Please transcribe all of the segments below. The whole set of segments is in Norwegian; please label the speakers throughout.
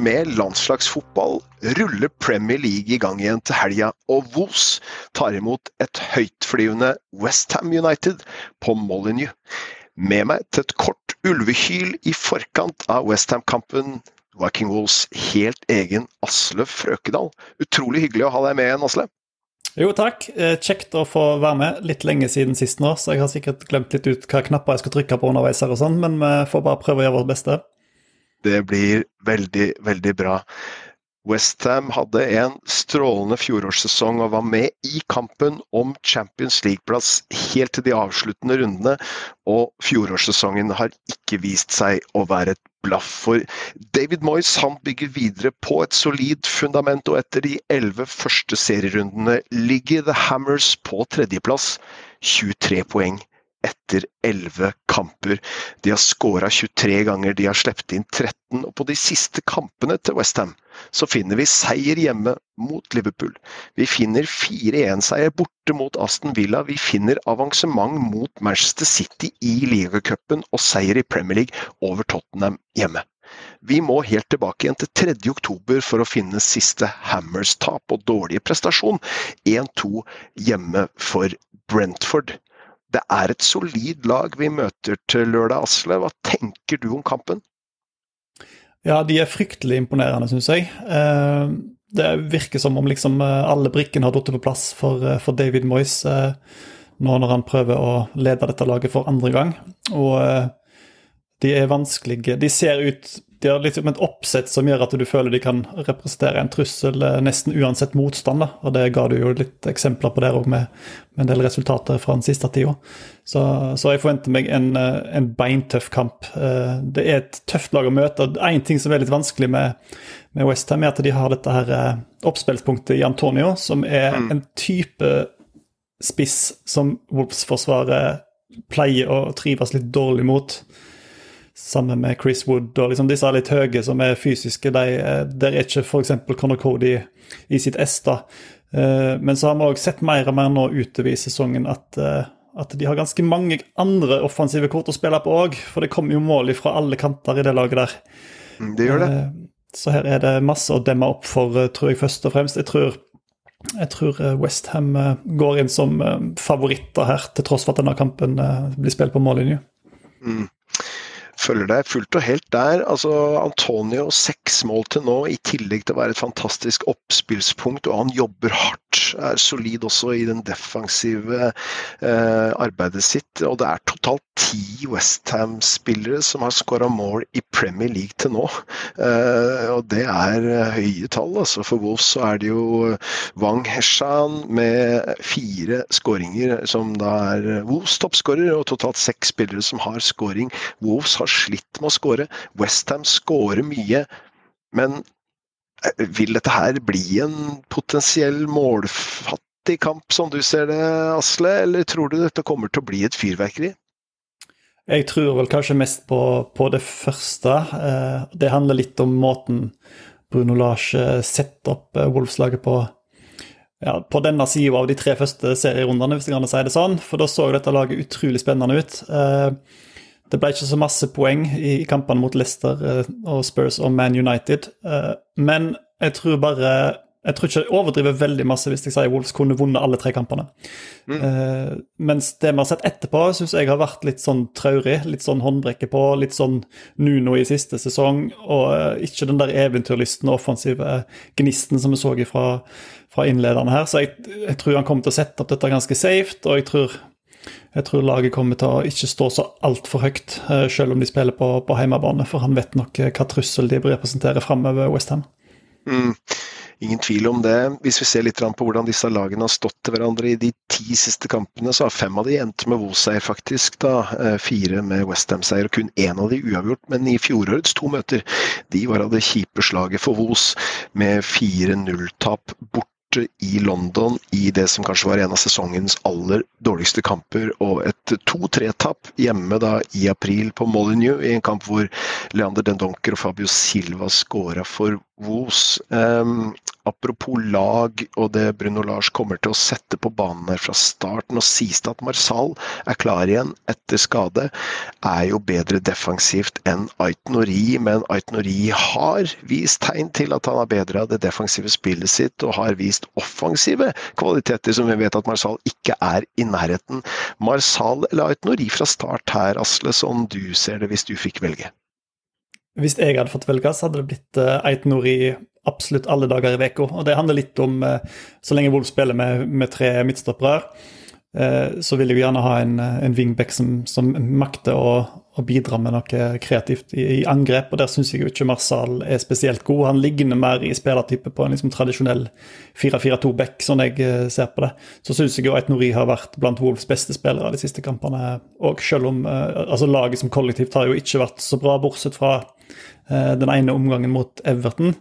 Speaker 1: med landslagsfotball ruller Premier League i gang igjen til helga, og Wolves tar imot et høytflyvende Westham United på Molyneux. Med meg til et kort ulvehyl i forkant av Westham-kampen, Viking Wolves helt egen Asle Frøkedal. Utrolig hyggelig å ha deg med igjen, Asle.
Speaker 2: Jo, takk. Eh, kjekt å få være med. Litt lenge siden sist nå, så jeg har sikkert glemt litt ut hva knapper jeg skal trykke på underveis her og sånn, men vi får bare prøve å gjøre vårt beste.
Speaker 1: Det blir veldig, veldig bra. Westham hadde en strålende fjorårssesong og var med i kampen om Champions League-plass helt til de avsluttende rundene, og fjorårssesongen har ikke vist seg å være et blaff. For David Moyes han bygger videre på et solid fundament, og etter de elleve første serierundene ligger The Hammers på tredjeplass, 23 poeng etter 11 kamper. De har skåra 23 ganger, de har sluppet inn 13. Og på de siste kampene til Westham så finner vi seier hjemme mot Liverpool. Vi finner 4-1-seier borte mot Aston Villa. Vi finner avansement mot Manchester City i ligacupen og seier i Premier League over Tottenham hjemme. Vi må helt tilbake igjen til 3. oktober for å finne siste Hammers-tap og dårlige prestasjon. 1-2 hjemme for Brentford. Det er et solid lag vi møter til lørdag, Asle. Hva tenker du om kampen?
Speaker 2: Ja, de er fryktelig imponerende, syns jeg. Eh, det virker som om liksom eh, alle brikkene har falt på plass for, eh, for, David Moyes nå når han prøver å lede dette laget for andre gang. Og de er vanskelige De ser ut de har liksom et oppsett som gjør at du føler de kan representere en trussel eh, nesten uansett motstand. Da. Og det ga du jo litt eksempler på der òg, med, med, en del resultater fra den siste tida. Så, så, jeg forventer meg en, eh, en, beintøff kamp. Eh, det er et tøft lag å møte. Én ting som er litt vanskelig med, med Westham, er at de har dette her oppspillspunktet i Antonio, som er mm. en type spiss som Wolves-forsvaret pleier å trives litt dårlig mot sammen med Chris Wood og liksom disse litt høye som er fysiske, de, eh, der er ikke f.eks. Conor Cody i sitt ess. da. Eh, men så har vi òg sett mer og mer nå utover i sesongen at, eh, at de har ganske mange andre offensive kort å spille på òg. For det kommer jo mål fra alle kanter i det laget der.
Speaker 1: Mm, det gjør det.
Speaker 2: Så her er det masse å demme opp for, tror jeg først og fremst. Jeg tror, jeg tror Westham går inn som favoritter her, til tross for at denne kampen blir spilt på mållinje. Mm
Speaker 1: følger deg fullt og helt der. Altså, Antonio seks mål til nå, i tillegg til å være et fantastisk oppspillspunkt. Og han jobber hardt, er solid også i den defensive eh, arbeidet sitt. Og det er totalt ti Westham-spillere som har skåra mål i Premier League til nå. Eh, og det er høye tall. Altså. For Wolves så er det jo Wang Heshan med fire skåringer, som da er Wolves toppskårer, og totalt seks spillere som har skåring. Wolves har slitt med å skåre. Westham skårer mye, men eh, vil dette her bli en potensiell målfattig kamp, som du ser det, Asle, eller tror du dette kommer til å bli et fyrverkeri?
Speaker 2: Jeg tror vel kanskje mest på, på det første. Eh, det handler litt om måten Bruno Lars eh, setter opp Wolfslaget på. Ja, på denne sida av de tre første serierundene, hvis jeg kan si det sånn. For da så dette laget utrolig spennende ut. Det ble ikke så masse poeng i kampene mot Leicester eh, og Spurs og Man United. Eh, men jeg tror bare Jeg tror ikke jeg overdriver veldig masse hvis jeg sier Wolves kunne vunnet alle tre kampene. Mm. Uh, mens det vi har sett etterpå, syns jeg har vært litt sånn traurig. Litt sånn håndbrekke på, litt sånn Nuno i siste sesong. Og ikke den der eventyrlysten og offensive gnisten som vi så fra, fra innlederne her. Så jeg, jeg tror han kommer til å sette opp dette ganske safe, og jeg tror jeg tror laget kommer til å ikke stå så altfor høyt, eh, selv om de spiller på, på hjemmebane, for han vet nok eh, hva trussel de representerer framover Westham.
Speaker 1: Mm. Ingen tvil om det. Hvis vi ser litt på hvordan disse lagene har stått til hverandre i de ti siste kampene, så har fem av de endt med Wolves-seier, faktisk. da, eh, Fire med Westham-seier, og kun én av de uavgjort. Men i fjorårets to møter, de var av det kjipe slaget for Wolves, med 4-0-tap bort i London i det som kanskje var en av sesongens aller dårligste kamper, og et 2-3-tap hjemme da i april på Molyneux, i en kamp hvor Leander Dendonker og Fabio Silva skåra for Woos. Um, apropos lag og det Bruno Lars kommer til å sette på banen her fra starten. Og sies det at Marsal er klar igjen etter skade, er jo bedre defensivt enn Aitnori, Men Aitnori har vist tegn til at han har bedra det defensive spillet sitt, og har vist offensive kvaliteter som vi vet at Marsal ikke er i nærheten. Marsal eller Aitnori fra start her, Asle, sånn du ser det hvis du fikk velge?
Speaker 2: Hvis jeg hadde fått velge, så hadde det blitt uh, Eit i absolutt alle dager i uka. Og det handler litt om uh, Så lenge Wolf spiller med, med tre midtstoppere, uh, så vil jeg jo gjerne ha en, en wingback som, som makter å, å, bidra med noe kreativt i, i angrep. Og der syns jeg jo ikke Marsal er spesielt god. Han ligner mer i spillertype på en liksom, tradisjonell 4-4-2-back, sånn jeg ser på det. Så syns jeg jo Eit Nori har vært blant Wolfs beste spillere de siste kampene. Og selv om altså laget som kollektivt har jo ikke vært så bra, bortsett fra Eh, den ene omgangen mot Everton.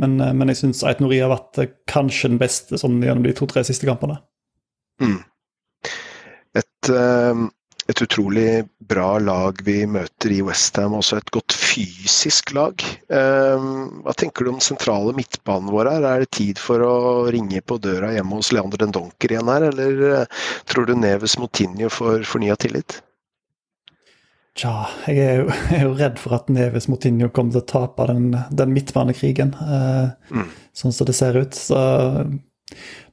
Speaker 2: Men, eh, men jeg syns Ait Nori har vært eh, kanskje den beste sånn, gjennom de to-tre siste kampene.
Speaker 1: Mm. Et, et, utrolig bra lag vi møter i Westham, også et godt fysisk lag. Hva tenker du om sentrale midtbanen vår her? Er det tid for å ringe på døra hjemme hos Leander den Donker igjen her, eller tror du Neves Motinho får fornya tillit?
Speaker 2: Tja, jeg er, jo, jeg er, jo, redd for at Neves Motinho kommer til å tape den, den midtbanekrigen, eh, mm. sånn som det ser ut. Så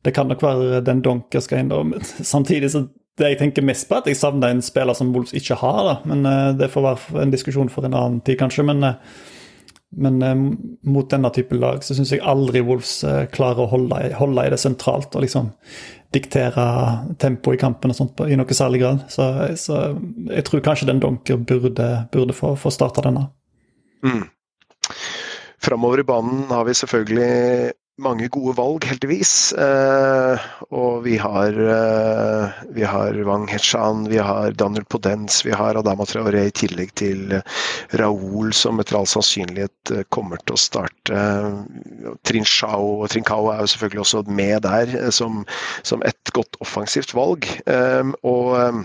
Speaker 2: det kan nok være den Donker skal inn da. Samtidig så det jeg tenker mest på, at jeg savner en spiller som Wolves ikke har. da, men eh, Det får være en diskusjon for en annen tid, kanskje. men eh, men eh, mot denne type lag så syns jeg aldri Wolves eh, klarer å holde, holde, i det sentralt og liksom diktere tempoet i kampen og sånt på, i noe særlig grad. Så, så, jeg tror kanskje den Donker burde, burde få, få starta denne. Mm.
Speaker 1: Framover i banen har vi selvfølgelig mange gode valg, heldigvis. Eh, og vi har, eh, vi har Wang Hechan, vi har Daniel Podens, vi har Adama Traoré i tillegg til Raoul, som etter all sannsynlighet eh, kommer til å starte. Trinchao og Trincao er jo selvfølgelig også med der eh, som, som et godt offensivt valg. Eh, og eh,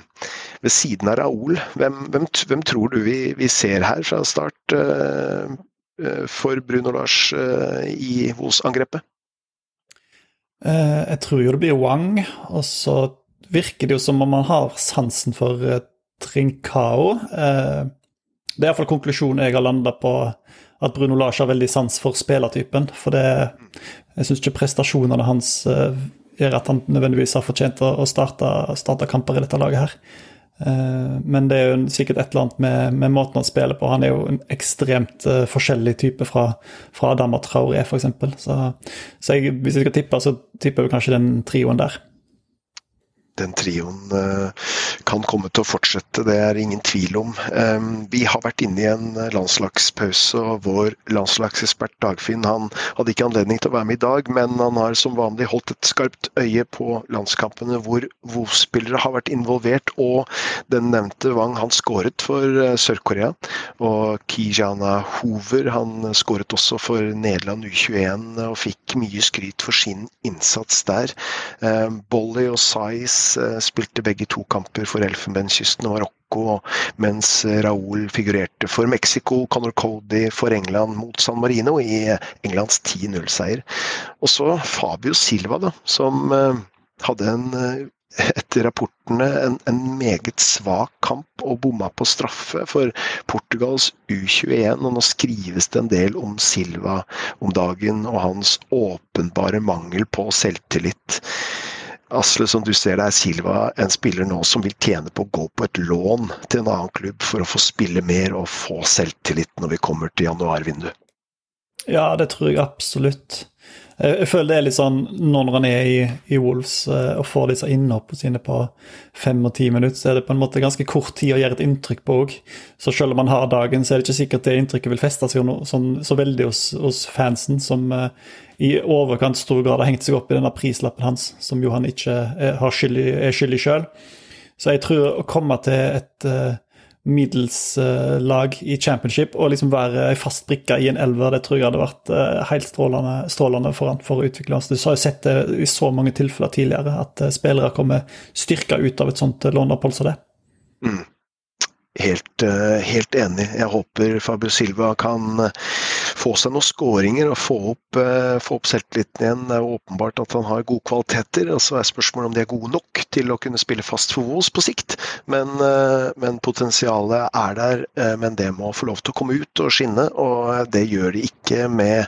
Speaker 1: ved siden av Raoul, hvem, hvem, hvem tror du vi, vi, ser her fra start? Eh, for Bruno Lars eh, i Vos-angrepet?
Speaker 2: Eh, jeg tror jo det blir Wang, og så virker det jo som om man har sansen for Trincao. Det er iallfall konklusjonen jeg har landa på, at Bruno Lars har veldig sans for spillertypen. For det, jeg syns ikke prestasjonene hans gjør at han nødvendigvis har fortjent å starte, starte kamper i dette laget her. Eh, men det er jo sikkert et eller annet med, med måten han spiller på. Han er jo en ekstremt uh, forskjellig type fra, fra Adama Traoré, f.eks. Så, så jeg, hvis jeg skal tippe, så tipper jeg kanskje den trioen der
Speaker 1: den trioen eh, kan komme til å fortsette, det er ingen tvil om. Vi har vært inne i en landslagspause, og vår landslagsekspert Dagfinn han hadde ikke anledning til å være med i dag, men han har som vanlig holdt et skarpt øye på landskampene hvor WoW-spillere har vært involvert, og den nevnte Wang han skåret for eh, Sør-Korea. Og Kijana Hoover han skåret også for Nederland U21 og fikk mye skryt for sin innsats der. Bolly og Size Eh, spilte begge to kamper for Elfenbenskysten og Marokko, mens Raúl figurerte for Mexico, Conor Cody for England mot San Marino i Englands 10-0-seier. Og så Fabio Silva, da, som eh, hadde en eh, etter rapportene en, en, meget svak kamp og bomma på straffe for Portugals U21. Og nå skrives det en del om Silva om dagen og hans åpenbare mangel på selvtillit. Asle, som du ser det, er Silva en spiller nå som vil tjene på å gå på et lån til en annen klubb for å få spille mer og få selvtillit når vi kommer til januarvinduet?
Speaker 2: Ja, det tror jeg absolutt. Jeg føler det er litt sånn når han er i, i Wolves eh, og får disse innhoppene sine på fem og ti minutter, så er det på en måte ganske kort tid å gjøre et inntrykk på òg. Så selv om han har dagen, så er det ikke sikkert det inntrykket vil feste seg noe, sånn, så veldig hos, hos fansen, som uh, i overkant stor grad har hengt seg opp i denne prislappen hans, som jo han ikke er, skyld i, er skyldig sjøl. Så jeg tror å komme til et uh, middels uh, i championship og liksom være ei fast brikke i en elver, det tror jeg hadde vært uh, helt strålende, strålende for han for å utvikle oss. Du har jo sett det i så mange tilfeller tidligere, at uh, spillere kommer styrka ut av et sånt låneopphold som det. Mm.
Speaker 1: Helt, helt, enig. Jeg håper Fabio Silva kan få seg noen skåringer og få opp, få opp selvtilliten igjen. Det er jo åpenbart at han har gode kvaliteter. og Så er spørsmålet om de er gode nok til å kunne spille fast for Vos på sikt. Men, men potensialet er der. Men det må få lov til å komme ut og skinne, og det gjør de ikke med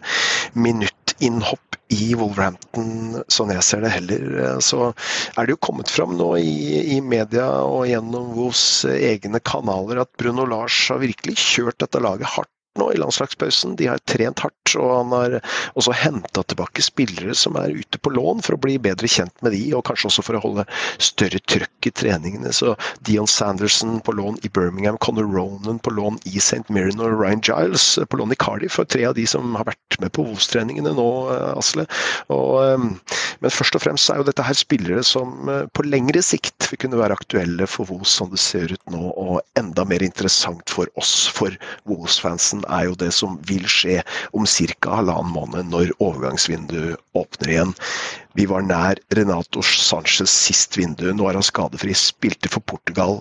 Speaker 1: minuttinnhopp i Wolverhampton, sånn jeg ser det heller. Så er det jo kommet fram nå i, i media og gjennom Wolves egne kanaler at Bruno Lars har virkelig kjørt dette laget hardt nå i landslagspausen. De har trent hardt, og han har også henta tilbake spillere som er ute på lån for å bli bedre kjent med de, og kanskje også for å holde større trøkk i treningene. Så Dion Sanderson på lån i Birmingham, Conor Ronan på lån i St. Mirren og Ryan Giles på lån i Cardiff, og tre av de som har vært med på Vos-treningene nå, Asle. Og, ehm, men først og fremst er jo dette her spillere som eh, på lengre sikt vil kunne være aktuelle for Vos som det ser ut nå, og enda mer interessant for oss, for Wolves-fansen er jo det som vil skje om ca. halvannen måned, når overgangsvinduet åpner igjen. Vi var nær Renato Sanchez sist vindu. Nå er han skadefri. Spilte for Portugal.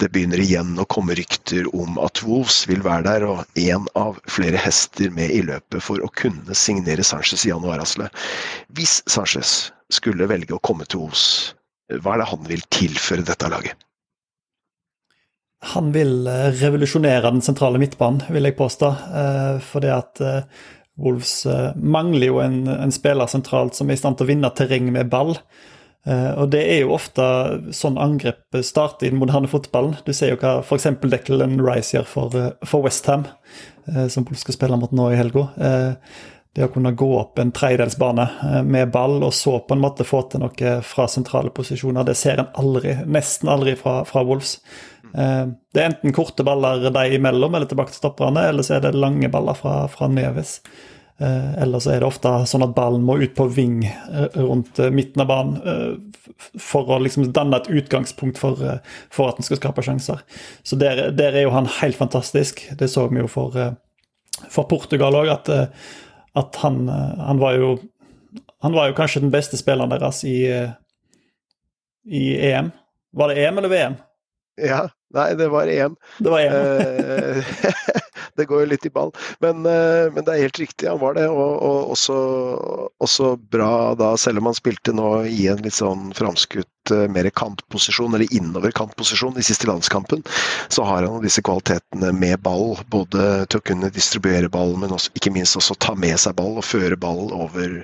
Speaker 1: Det begynner igjen å komme rykter om at Wolves vil være der, og én av flere hester med i løpet for å kunne signere Sanchez i januar. Asle. Hvis Sanchez skulle velge å komme til Wolves, hva er det han vil tilføre dette laget?
Speaker 2: Han vil eh, revolusjonere den sentrale midtbanen, vil jeg påstå. Eh, fordi at eh, Wolves mangler jo en, en, spiller sentralt som er i stand til å vinne terreng med ball. Og det er jo ofte sånn angrep starter i den moderne fotballen. Du ser jo hva f.eks. Declan Rice gjør for, for Westham, som Wolves skal spille mot nå i helga. Det å kunne gå opp en tredjedelsbane med ball og så på en måte få til noe fra sentrale posisjoner, det ser en aldri, nesten aldri fra, fra Wolves. Eh, det er enten korte baller de imellom eller tilbake til stopperne, eller så er det lange baller fra, fra Neves. Eh, eller så er det ofte sånn at ballen må ut på ving eh, rundt midten av banen for å liksom danne et utgangspunkt for, for at den skal skape sjanser. Så der, der, er jo han helt fantastisk. Det så vi jo for, for Portugal òg, at, at han, han, var jo Han var jo kanskje den beste spilleren deres i, i EM. Var det EM eller VM?
Speaker 1: Ja, nei, det var én.
Speaker 2: Det var én.
Speaker 1: det går jo litt i ball. Men, eh, men, det er helt riktig, han var det. Og, og også, også, bra da, selv om han spilte nå i en litt sånn framskutt Eh, mer kantposisjon, eller innover kantposisjon i siste landskampen, så har han disse kvalitetene med ball. Både til å kunne distribuere ball, men også, ikke minst også ta med seg ball og føre ball over,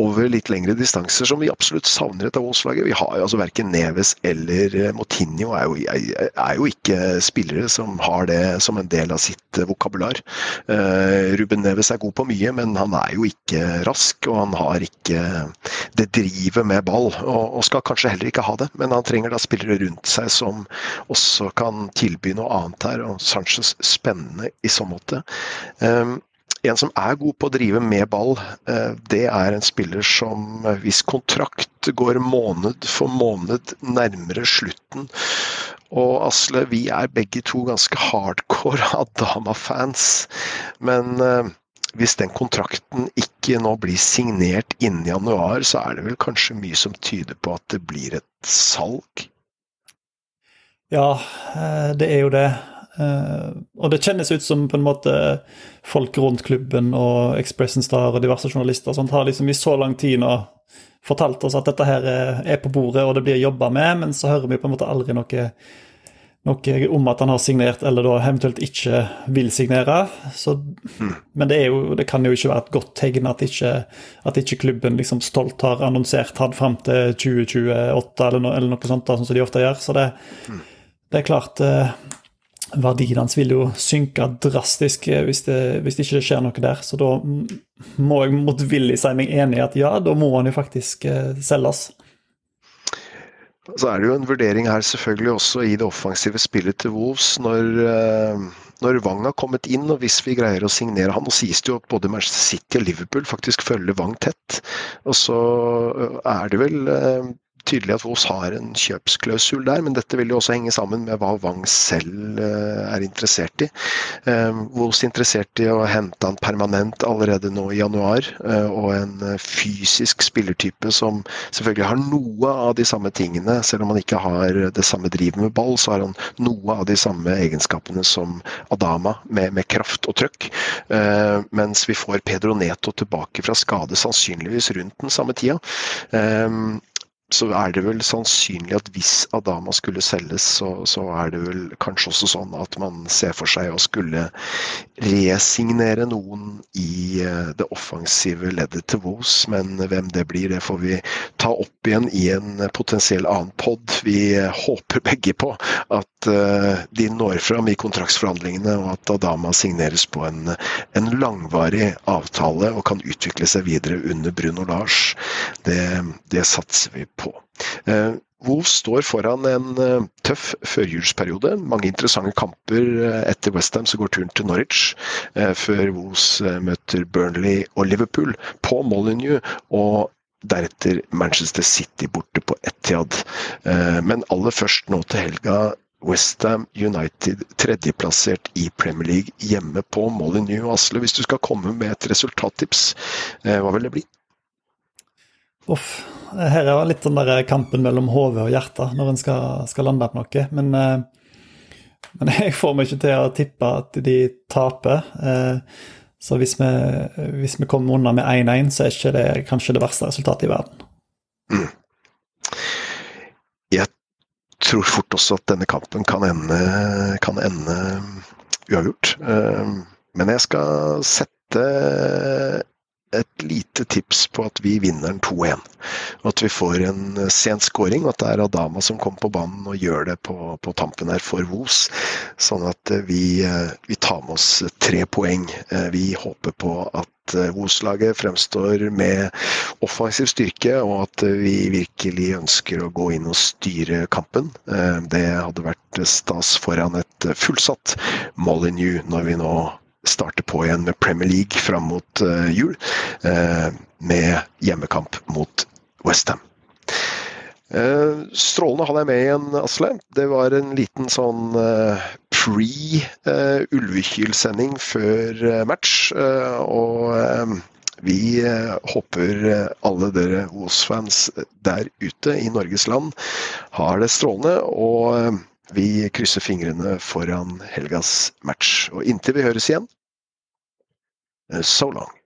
Speaker 1: over litt lengre distanser, som vi absolutt savner etter Wolfslaget. Vi har jo altså verken Neves eller eh, Motinho er jo, er jo, ikke spillere som har det som en del av sitt eh, vokabular. Ruben Neves er god på mye, men han er jo ikke rask, og han har ikke det drivet med ball. og skal kanskje heller ikke ha det, men han trenger da spillere rundt seg som også kan tilby noe annet her. og Sanchez spennende i så måte. Um, en som er god på å drive med ball, uh, det er en spiller som uh, hvis kontrakt går måned for måned nærmere slutten. Og Asle, vi er begge to ganske hardcore Adama-fans, men uh, hvis den kontrakten ikke nå blir signert innen januar, så er det vel kanskje mye som tyder på at det blir et salg?
Speaker 2: Ja, eh, det er jo det. Eh, og det kjennes ut som på en måte folk rundt klubben og Expressen Star og diverse journalister sånt, har liksom i så lang tid nå fortalt oss at dette her er på bordet og det blir jobba med, men så hører vi på en måte aldri noe noe om at han har signert, eller da eventuelt ikke vil signere. Så, mm. Men det, jo, det, kan jo ikke være et godt tegn at ikke, at ikke klubben liksom stolt har annonsert han fram til 2028 eller, no, eller noe sånt, da, sånn som de ofte gjør. Så det, mm. det er klart eh, Verdien hans vil jo synke drastisk eh, hvis det, hvis det ikke skjer noe der. Så da må jeg motvillig si meg enig i at ja, da må han jo faktisk eh, selges.
Speaker 1: Så er det jo en vurdering her selvfølgelig også i det offensive spillet til Wolves. Når, eh, når Wang har kommet inn, og hvis vi greier å signere han, og sies det jo at både Manchester City og Liverpool faktisk følger Wang tett. Og så eh, er det vel eh, tydelig at Vos har en kjøpsklausul der, men dette vil jo også henge sammen med hva Wang selv er interessert i. Vos er interessert i å hente han permanent allerede nå i januar, og en fysisk spillertype som selvfølgelig har noe av de samme tingene. Selv om han ikke har det samme drivet med ball, så har han noe av de samme egenskapene som Adama, med, med kraft og trøkk. Mens vi får Pedro Neto tilbake fra skade sannsynligvis rundt den samme tida så er det vel sannsynlig at hvis Adama skulle selges, så, så, er det vel kanskje også sånn at man ser for seg å skulle resignere noen i eh, det offensive leddet til Vos. Men hvem det blir, det får vi ta opp igjen i en potensiell annen pod. Vi håper begge på at uh, de når fram i kontraktsforhandlingene, og at Adama signeres på en, en langvarig avtale og kan utvikle seg videre under Bruno Lars. Det, det satser vi på på. Eh, Wolves står foran en eh, tøff førjulsperiode. Mange interessante kamper eh, etter Westham, så går turen til Norwich. Før Wolves møter Burnley og Liverpool på Molyneux. Og deretter Manchester City borte på Etiad. Men aller først nå til helga Westham United tredjeplassert i Premier League hjemme på Molyneux. Asle, hvis du skal komme med et resultattips, hva vil det bli?
Speaker 2: Uff, her er litt sånn der kampen mellom hode og hjerte når en skal, skal, lande på noe. Men, eh, men, jeg får meg ikke til å tippe at de taper. Eh, så hvis vi, hvis vi kommer unna med 1-1, så er ikke det kanskje det verste resultatet i verden. Mm.
Speaker 1: Jeg tror fort også at denne kampen kan ende, kan ende uavgjort. Eh, men jeg skal sette et lite tips på at vi vinner den 2-1. Og at vi får en eh, sen scoring, og at det er Adama som kommer på banen og gjør det på, på tampen her for Vos. Sånn at eh, vi, eh, vi, tar med oss tre poeng. Vi håper på at Vos-laget fremstår med offensiv styrke, og at vi virkelig ønsker å gå inn og styre kampen. Det hadde vært stas foran et fullsatt Molyneux når vi nå starte på igjen med Premier League fram mot uh, jul, uh, med hjemmekamp mot Westham. Uh, strålende hadde jeg med igjen, Asle. Det var en liten sånn pre-Ulvekyl-sending før match. og vi håper alle dere Os-fans der ute i Norges land har det strålende. og vi krysser fingrene foran helgas match. Og inntil vi høres igjen, eh, so long.